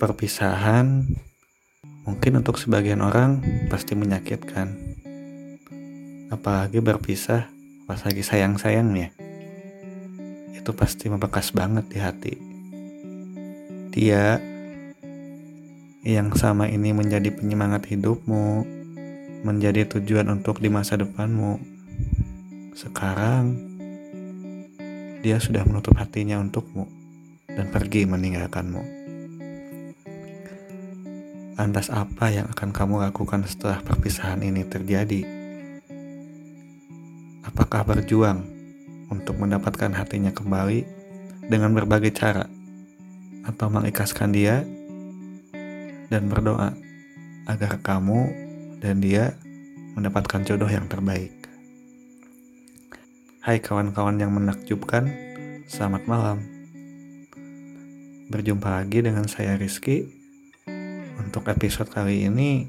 Perpisahan mungkin untuk sebagian orang pasti menyakitkan. Apalagi berpisah pas lagi sayang-sayangnya. Itu pasti membekas banget di hati. Dia yang sama ini menjadi penyemangat hidupmu, menjadi tujuan untuk di masa depanmu. Sekarang dia sudah menutup hatinya untukmu dan pergi meninggalkanmu. Lantas apa yang akan kamu lakukan setelah perpisahan ini terjadi? Apakah berjuang untuk mendapatkan hatinya kembali dengan berbagai cara? Atau mengikhlaskan dia dan berdoa agar kamu dan dia mendapatkan jodoh yang terbaik? Hai kawan-kawan yang menakjubkan, selamat malam. Berjumpa lagi dengan saya Rizky untuk episode kali ini,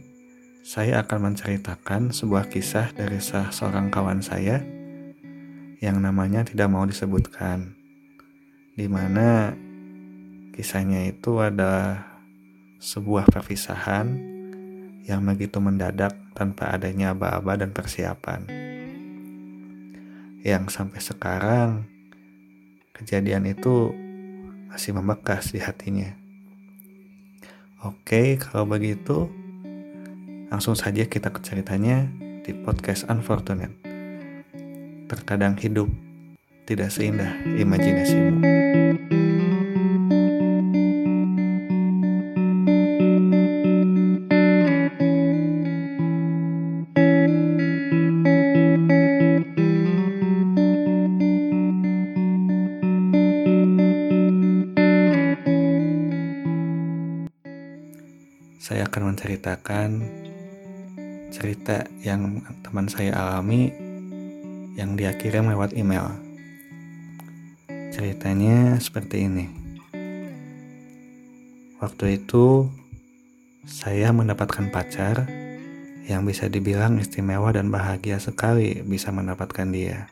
saya akan menceritakan sebuah kisah dari salah seorang kawan saya yang namanya tidak mau disebutkan. Di mana kisahnya itu adalah sebuah perpisahan yang begitu mendadak tanpa adanya aba-aba dan persiapan. Yang sampai sekarang kejadian itu masih membekas di hatinya. Oke, kalau begitu langsung saja kita ke ceritanya di podcast Unfortunate. Terkadang hidup tidak seindah imajinasimu. Teman saya alami yang dia kirim lewat email. Ceritanya seperti ini. Waktu itu saya mendapatkan pacar yang bisa dibilang istimewa dan bahagia sekali bisa mendapatkan dia.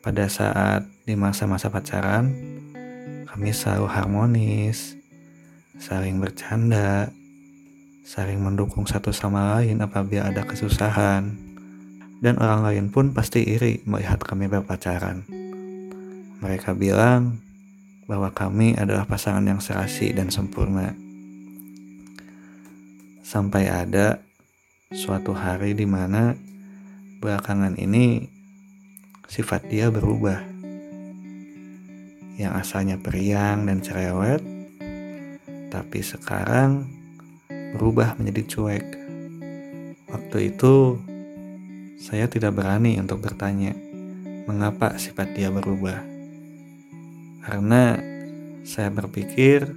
Pada saat di masa-masa pacaran, kami selalu harmonis, saling bercanda, saling mendukung satu sama lain apabila ada kesusahan, dan orang lain pun pasti iri melihat kami berpacaran. Mereka bilang bahwa kami adalah pasangan yang serasi dan sempurna. Sampai ada suatu hari di mana belakangan ini sifat dia berubah. Yang asalnya periang dan cerewet, tapi sekarang berubah menjadi cuek. Waktu itu saya tidak berani untuk bertanya mengapa sifat dia berubah. Karena saya berpikir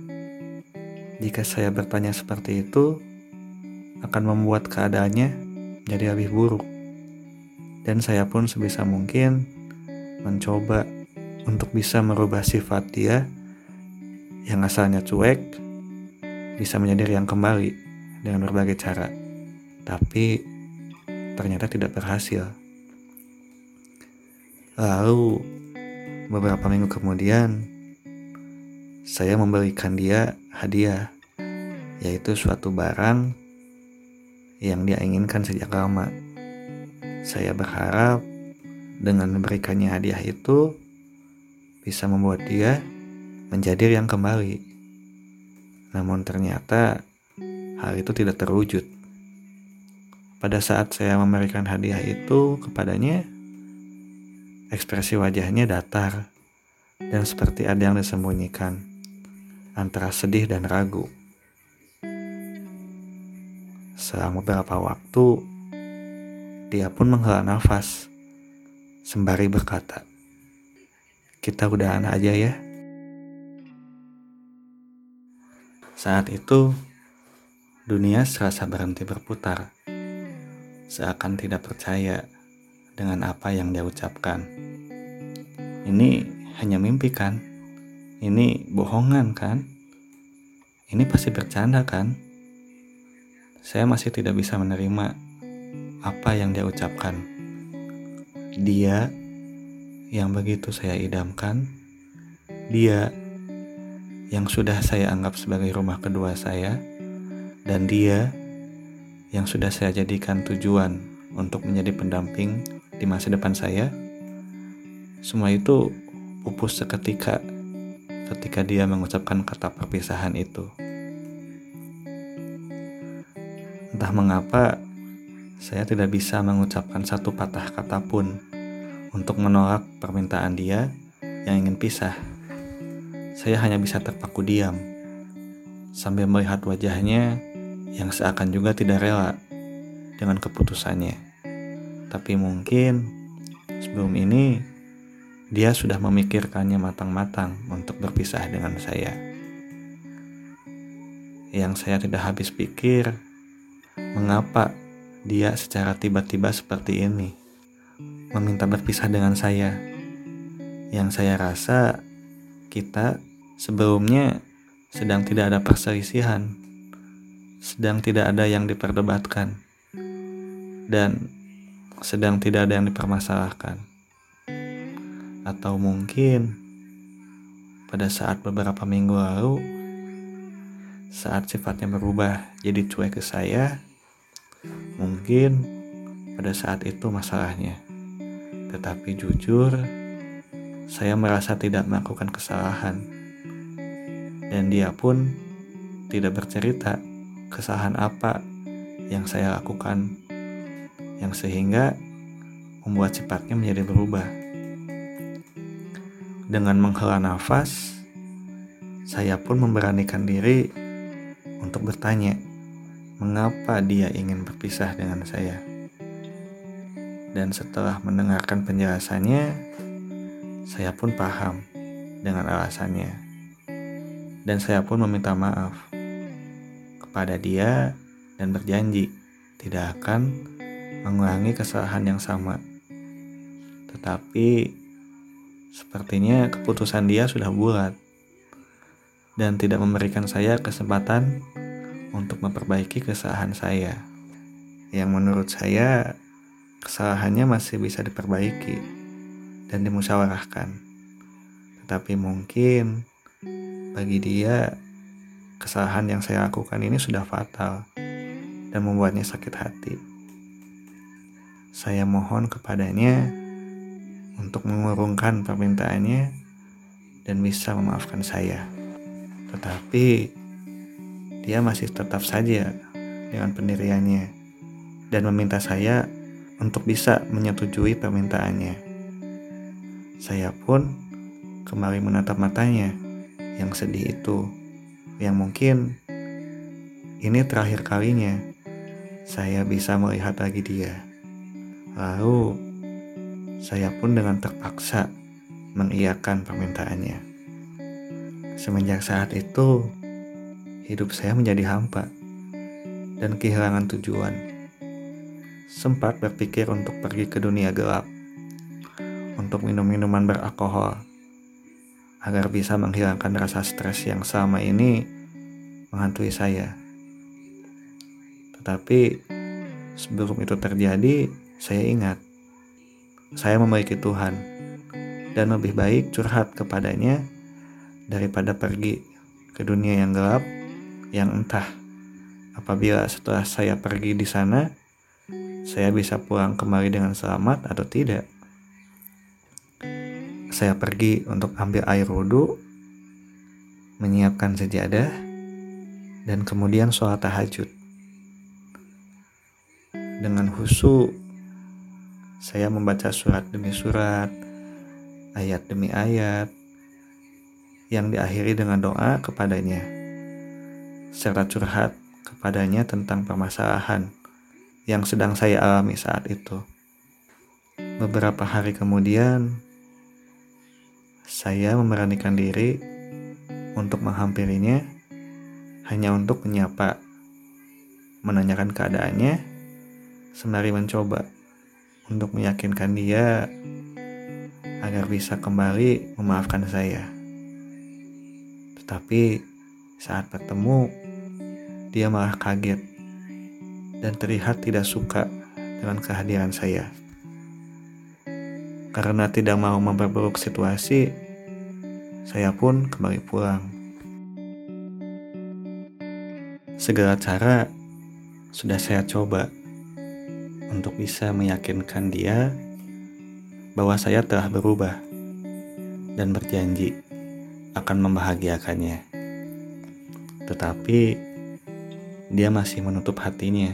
jika saya bertanya seperti itu akan membuat keadaannya jadi lebih buruk. Dan saya pun sebisa mungkin mencoba untuk bisa merubah sifat dia yang asalnya cuek bisa menjadi riang kembali dengan berbagai cara. Tapi ternyata tidak berhasil. Lalu beberapa minggu kemudian saya memberikan dia hadiah yaitu suatu barang yang dia inginkan sejak lama. Saya berharap dengan memberikannya hadiah itu bisa membuat dia menjadi yang kembali. Namun ternyata hal itu tidak terwujud. Pada saat saya memberikan hadiah itu kepadanya, ekspresi wajahnya datar dan seperti ada yang disembunyikan antara sedih dan ragu. Selama beberapa waktu, dia pun menghela nafas sembari berkata, "Kita udahan aja ya." Saat itu, dunia serasa berhenti berputar, seakan tidak percaya dengan apa yang dia ucapkan. Ini hanya mimpi kan? Ini bohongan kan? Ini pasti bercanda kan? Saya masih tidak bisa menerima apa yang dia ucapkan. Dia yang begitu saya idamkan, dia yang sudah saya anggap sebagai rumah kedua saya, dan dia yang sudah saya jadikan tujuan untuk menjadi pendamping di masa depan saya, semua itu pupus seketika ketika dia mengucapkan kata perpisahan itu. Entah mengapa, saya tidak bisa mengucapkan satu patah kata pun untuk menolak permintaan dia yang ingin pisah. Saya hanya bisa terpaku diam sambil melihat wajahnya yang seakan juga tidak rela dengan keputusannya. Tapi mungkin sebelum ini dia sudah memikirkannya matang-matang untuk berpisah dengan saya. Yang saya tidak habis pikir, mengapa dia secara tiba-tiba seperti ini meminta berpisah dengan saya. Yang saya rasa kita sebelumnya sedang tidak ada perselisihan sedang tidak ada yang diperdebatkan dan sedang tidak ada yang dipermasalahkan. Atau mungkin pada saat beberapa minggu lalu saat sifatnya berubah jadi cuek ke saya, mungkin pada saat itu masalahnya. Tetapi jujur, saya merasa tidak melakukan kesalahan. Dan dia pun tidak bercerita kesalahan apa yang saya lakukan yang sehingga membuat sifatnya menjadi berubah. Dengan menghela nafas, saya pun memberanikan diri untuk bertanya, mengapa dia ingin berpisah dengan saya. Dan setelah mendengarkan penjelasannya, saya pun paham dengan alasannya. Dan saya pun meminta maaf kepada dia dan berjanji tidak akan mengulangi kesalahan yang sama. Tetapi sepertinya keputusan dia sudah bulat dan tidak memberikan saya kesempatan untuk memperbaiki kesalahan saya. Yang menurut saya kesalahannya masih bisa diperbaiki dan dimusyawarahkan. Tetapi mungkin bagi dia kesalahan yang saya lakukan ini sudah fatal dan membuatnya sakit hati. Saya mohon kepadanya untuk mengurungkan permintaannya dan bisa memaafkan saya. Tetapi dia masih tetap saja dengan pendiriannya dan meminta saya untuk bisa menyetujui permintaannya. Saya pun kembali menatap matanya yang sedih itu yang mungkin ini terakhir kalinya saya bisa melihat lagi dia. Lalu saya pun dengan terpaksa mengiyakan permintaannya. Semenjak saat itu, hidup saya menjadi hampa dan kehilangan tujuan. Sempat berpikir untuk pergi ke dunia gelap, untuk minum minuman beralkohol, agar bisa menghilangkan rasa stres yang sama ini menghantui saya. Tetapi sebelum itu terjadi, saya ingat saya memiliki Tuhan dan lebih baik curhat kepadanya daripada pergi ke dunia yang gelap yang entah apabila setelah saya pergi di sana saya bisa pulang kembali dengan selamat atau tidak saya pergi untuk ambil air wudhu, menyiapkan sejadah, dan kemudian sholat tahajud. Dengan husu, saya membaca surat demi surat, ayat demi ayat, yang diakhiri dengan doa kepadanya, serta curhat kepadanya tentang permasalahan yang sedang saya alami saat itu. Beberapa hari kemudian, saya memberanikan diri untuk menghampirinya hanya untuk menyapa, menanyakan keadaannya, sembari mencoba untuk meyakinkan dia agar bisa kembali memaafkan saya. Tetapi saat bertemu, dia malah kaget dan terlihat tidak suka dengan kehadiran saya. Karena tidak mau memperburuk situasi, saya pun kembali pulang. Segala cara sudah saya coba untuk bisa meyakinkan dia bahwa saya telah berubah dan berjanji akan membahagiakannya. Tetapi dia masih menutup hatinya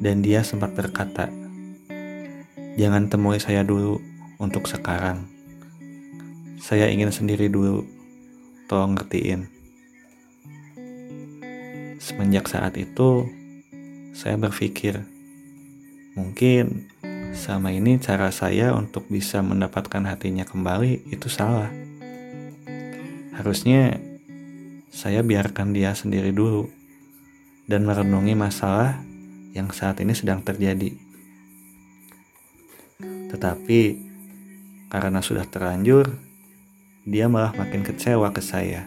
dan dia sempat berkata, "Jangan temui saya dulu untuk sekarang. Saya ingin sendiri dulu. Tolong ngertiin." Semenjak saat itu, saya berpikir, mungkin sama ini cara saya untuk bisa mendapatkan hatinya kembali itu salah. Harusnya saya biarkan dia sendiri dulu dan merenungi masalah yang saat ini sedang terjadi. Tetapi karena sudah terlanjur, dia malah makin kecewa ke saya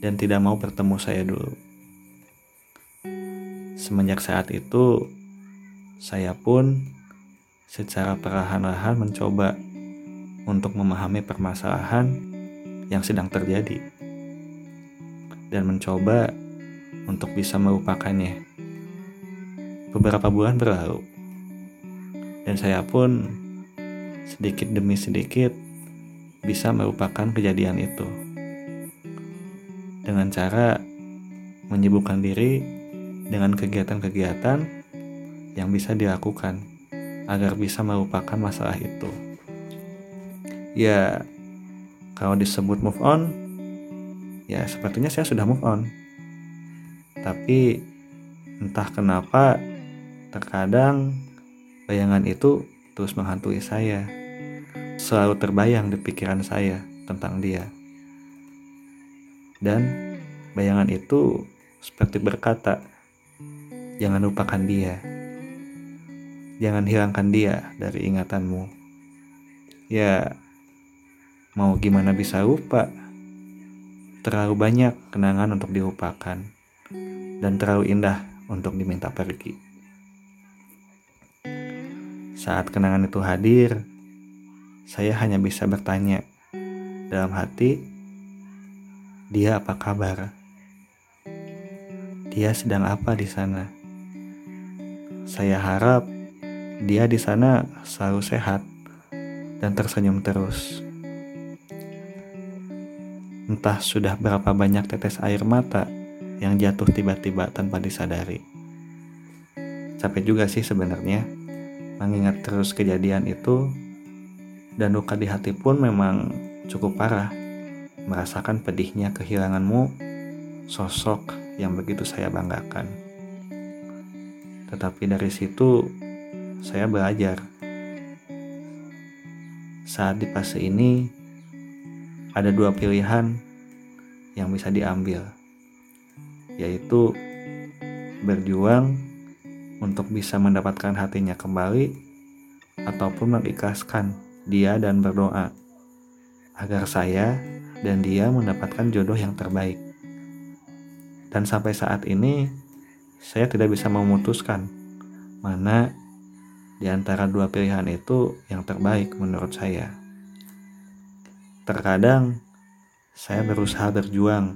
dan tidak mau bertemu saya dulu. Semenjak saat itu, saya pun secara perlahan-lahan mencoba untuk memahami permasalahan yang sedang terjadi dan mencoba untuk bisa melupakannya. Beberapa bulan berlalu, dan saya pun sedikit demi sedikit bisa melupakan kejadian itu dengan cara menyibukkan diri dengan kegiatan-kegiatan yang bisa dilakukan agar bisa melupakan masalah itu. Ya, kalau disebut move on, ya sepertinya saya sudah move on. Tapi entah kenapa terkadang bayangan itu terus menghantui saya. Selalu terbayang di pikiran saya tentang dia. Dan bayangan itu seperti berkata, Jangan lupakan dia. Jangan hilangkan dia dari ingatanmu. Ya, mau gimana bisa lupa? Terlalu banyak kenangan untuk dilupakan dan terlalu indah untuk diminta pergi. Saat kenangan itu hadir, saya hanya bisa bertanya dalam hati, dia apa kabar? Dia sedang apa di sana? Saya harap dia di sana selalu sehat dan tersenyum terus. Entah sudah berapa banyak tetes air mata yang jatuh tiba-tiba tanpa disadari. Capek juga sih sebenarnya mengingat terus kejadian itu dan luka di hati pun memang cukup parah. Merasakan pedihnya kehilanganmu, sosok yang begitu saya banggakan. Tetapi dari situ saya belajar. Saat di fase ini ada dua pilihan yang bisa diambil, yaitu berjuang untuk bisa mendapatkan hatinya kembali ataupun mengikhlaskan dia dan berdoa agar saya dan dia mendapatkan jodoh yang terbaik. Dan sampai saat ini saya tidak bisa memutuskan mana di antara dua pilihan itu yang terbaik menurut saya. Terkadang saya berusaha berjuang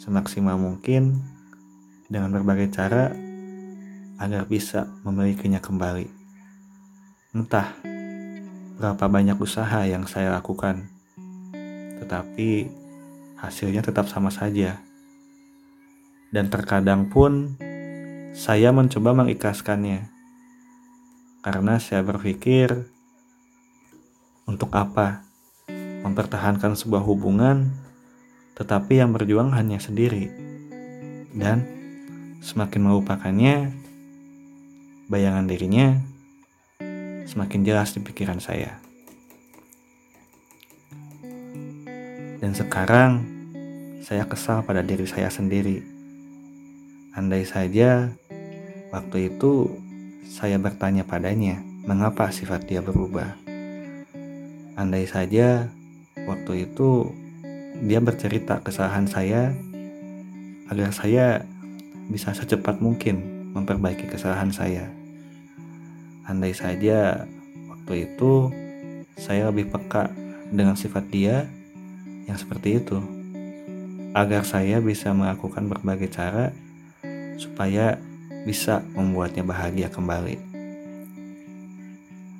semaksimal mungkin dengan berbagai cara agar bisa memilikinya kembali. Entah berapa banyak usaha yang saya lakukan, tetapi hasilnya tetap sama saja dan terkadang pun saya mencoba mengikhlaskannya karena saya berpikir untuk apa mempertahankan sebuah hubungan tetapi yang berjuang hanya sendiri dan semakin melupakannya bayangan dirinya semakin jelas di pikiran saya dan sekarang saya kesal pada diri saya sendiri Andai saja waktu itu saya bertanya padanya, mengapa sifat dia berubah. Andai saja waktu itu dia bercerita kesalahan saya agar saya bisa secepat mungkin memperbaiki kesalahan saya. Andai saja waktu itu saya lebih peka dengan sifat dia yang seperti itu, agar saya bisa melakukan berbagai cara supaya bisa membuatnya bahagia kembali.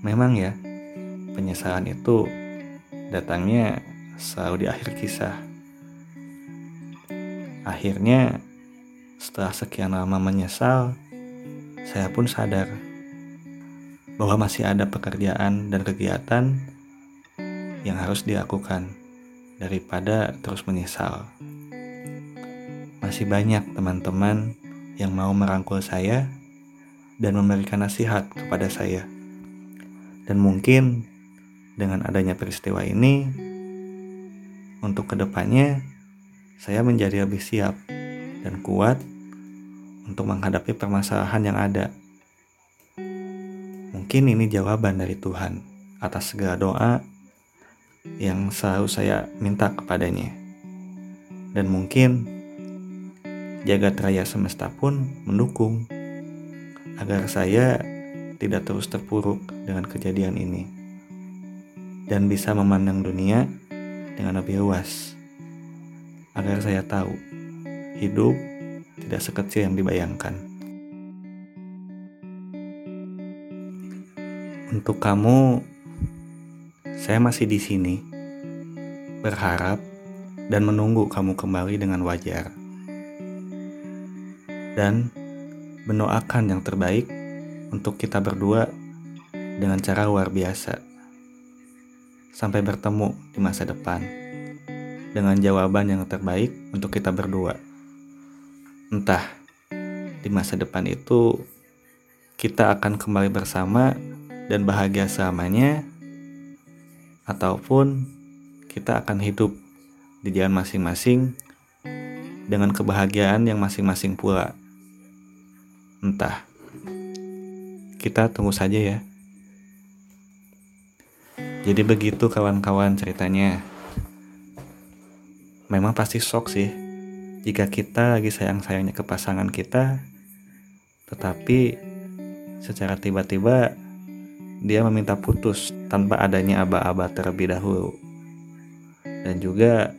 Memang ya, penyesalan itu datangnya selalu di akhir kisah. Akhirnya, setelah sekian lama menyesal, saya pun sadar bahwa masih ada pekerjaan dan kegiatan yang harus dilakukan daripada terus menyesal. Masih banyak teman-teman yang mau merangkul saya dan memberikan nasihat kepada saya. Dan mungkin dengan adanya peristiwa ini, untuk ke depannya saya menjadi lebih siap dan kuat untuk menghadapi permasalahan yang ada. Mungkin ini jawaban dari Tuhan atas segala doa yang selalu saya minta kepadanya. Dan mungkin jagat raya semesta pun mendukung agar saya tidak terus terpuruk dengan kejadian ini dan bisa memandang dunia dengan lebih luas agar saya tahu hidup tidak sekecil yang dibayangkan. Untuk kamu, saya masih di sini, berharap dan menunggu kamu kembali dengan wajar, dan mendoakan yang terbaik untuk kita berdua dengan cara luar biasa. Sampai bertemu di masa depan dengan jawaban yang terbaik untuk kita berdua. Entah di masa depan itu kita akan kembali bersama dan bahagia selamanya, ataupun kita akan hidup di jalan masing-masing dengan kebahagiaan yang masing-masing pula. Entah, kita tunggu saja ya. Jadi begitu kawan-kawan ceritanya. Memang pasti shock sih jika kita lagi sayang-sayangnya ke pasangan kita, tetapi secara tiba-tiba dia meminta putus tanpa adanya aba-aba terlebih dahulu. Dan juga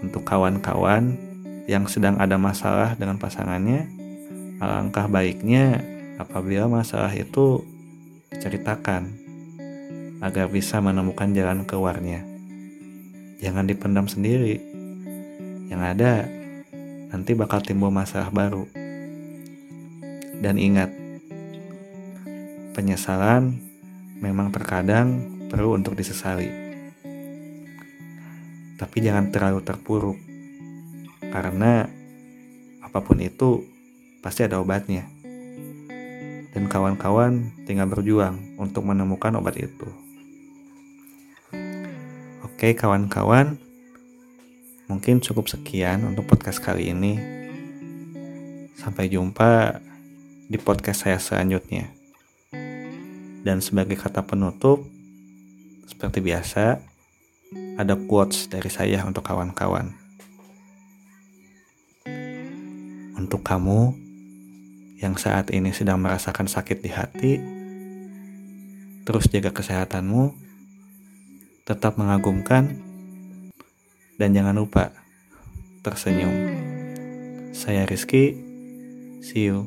untuk kawan-kawan yang sedang ada masalah dengan pasangannya, alangkah baiknya apabila masalah itu diceritakan agar bisa menemukan jalan keluarnya. Jangan dipendam sendiri. Yang ada, nanti bakal timbul masalah baru. Dan ingat, penyesalan memang terkadang perlu untuk disesali. Tapi jangan terlalu terpuruk, karena apa pun itu pasti ada obatnya. Dan kawan-kawan tinggal berjuang untuk menemukan obat itu. Oke kawan-kawan, mungkin cukup sekian untuk podcast kali ini. Sampai jumpa di podcast saya selanjutnya. Dan sebagai kata penutup, seperti biasa, ada quotes dari saya untuk kawan-kawan. Untuk kamu yang saat ini sedang merasakan sakit di hati, terus jaga kesehatanmu tetap mengagumkan, dan jangan lupa tersenyum. Saya Rizky, see you.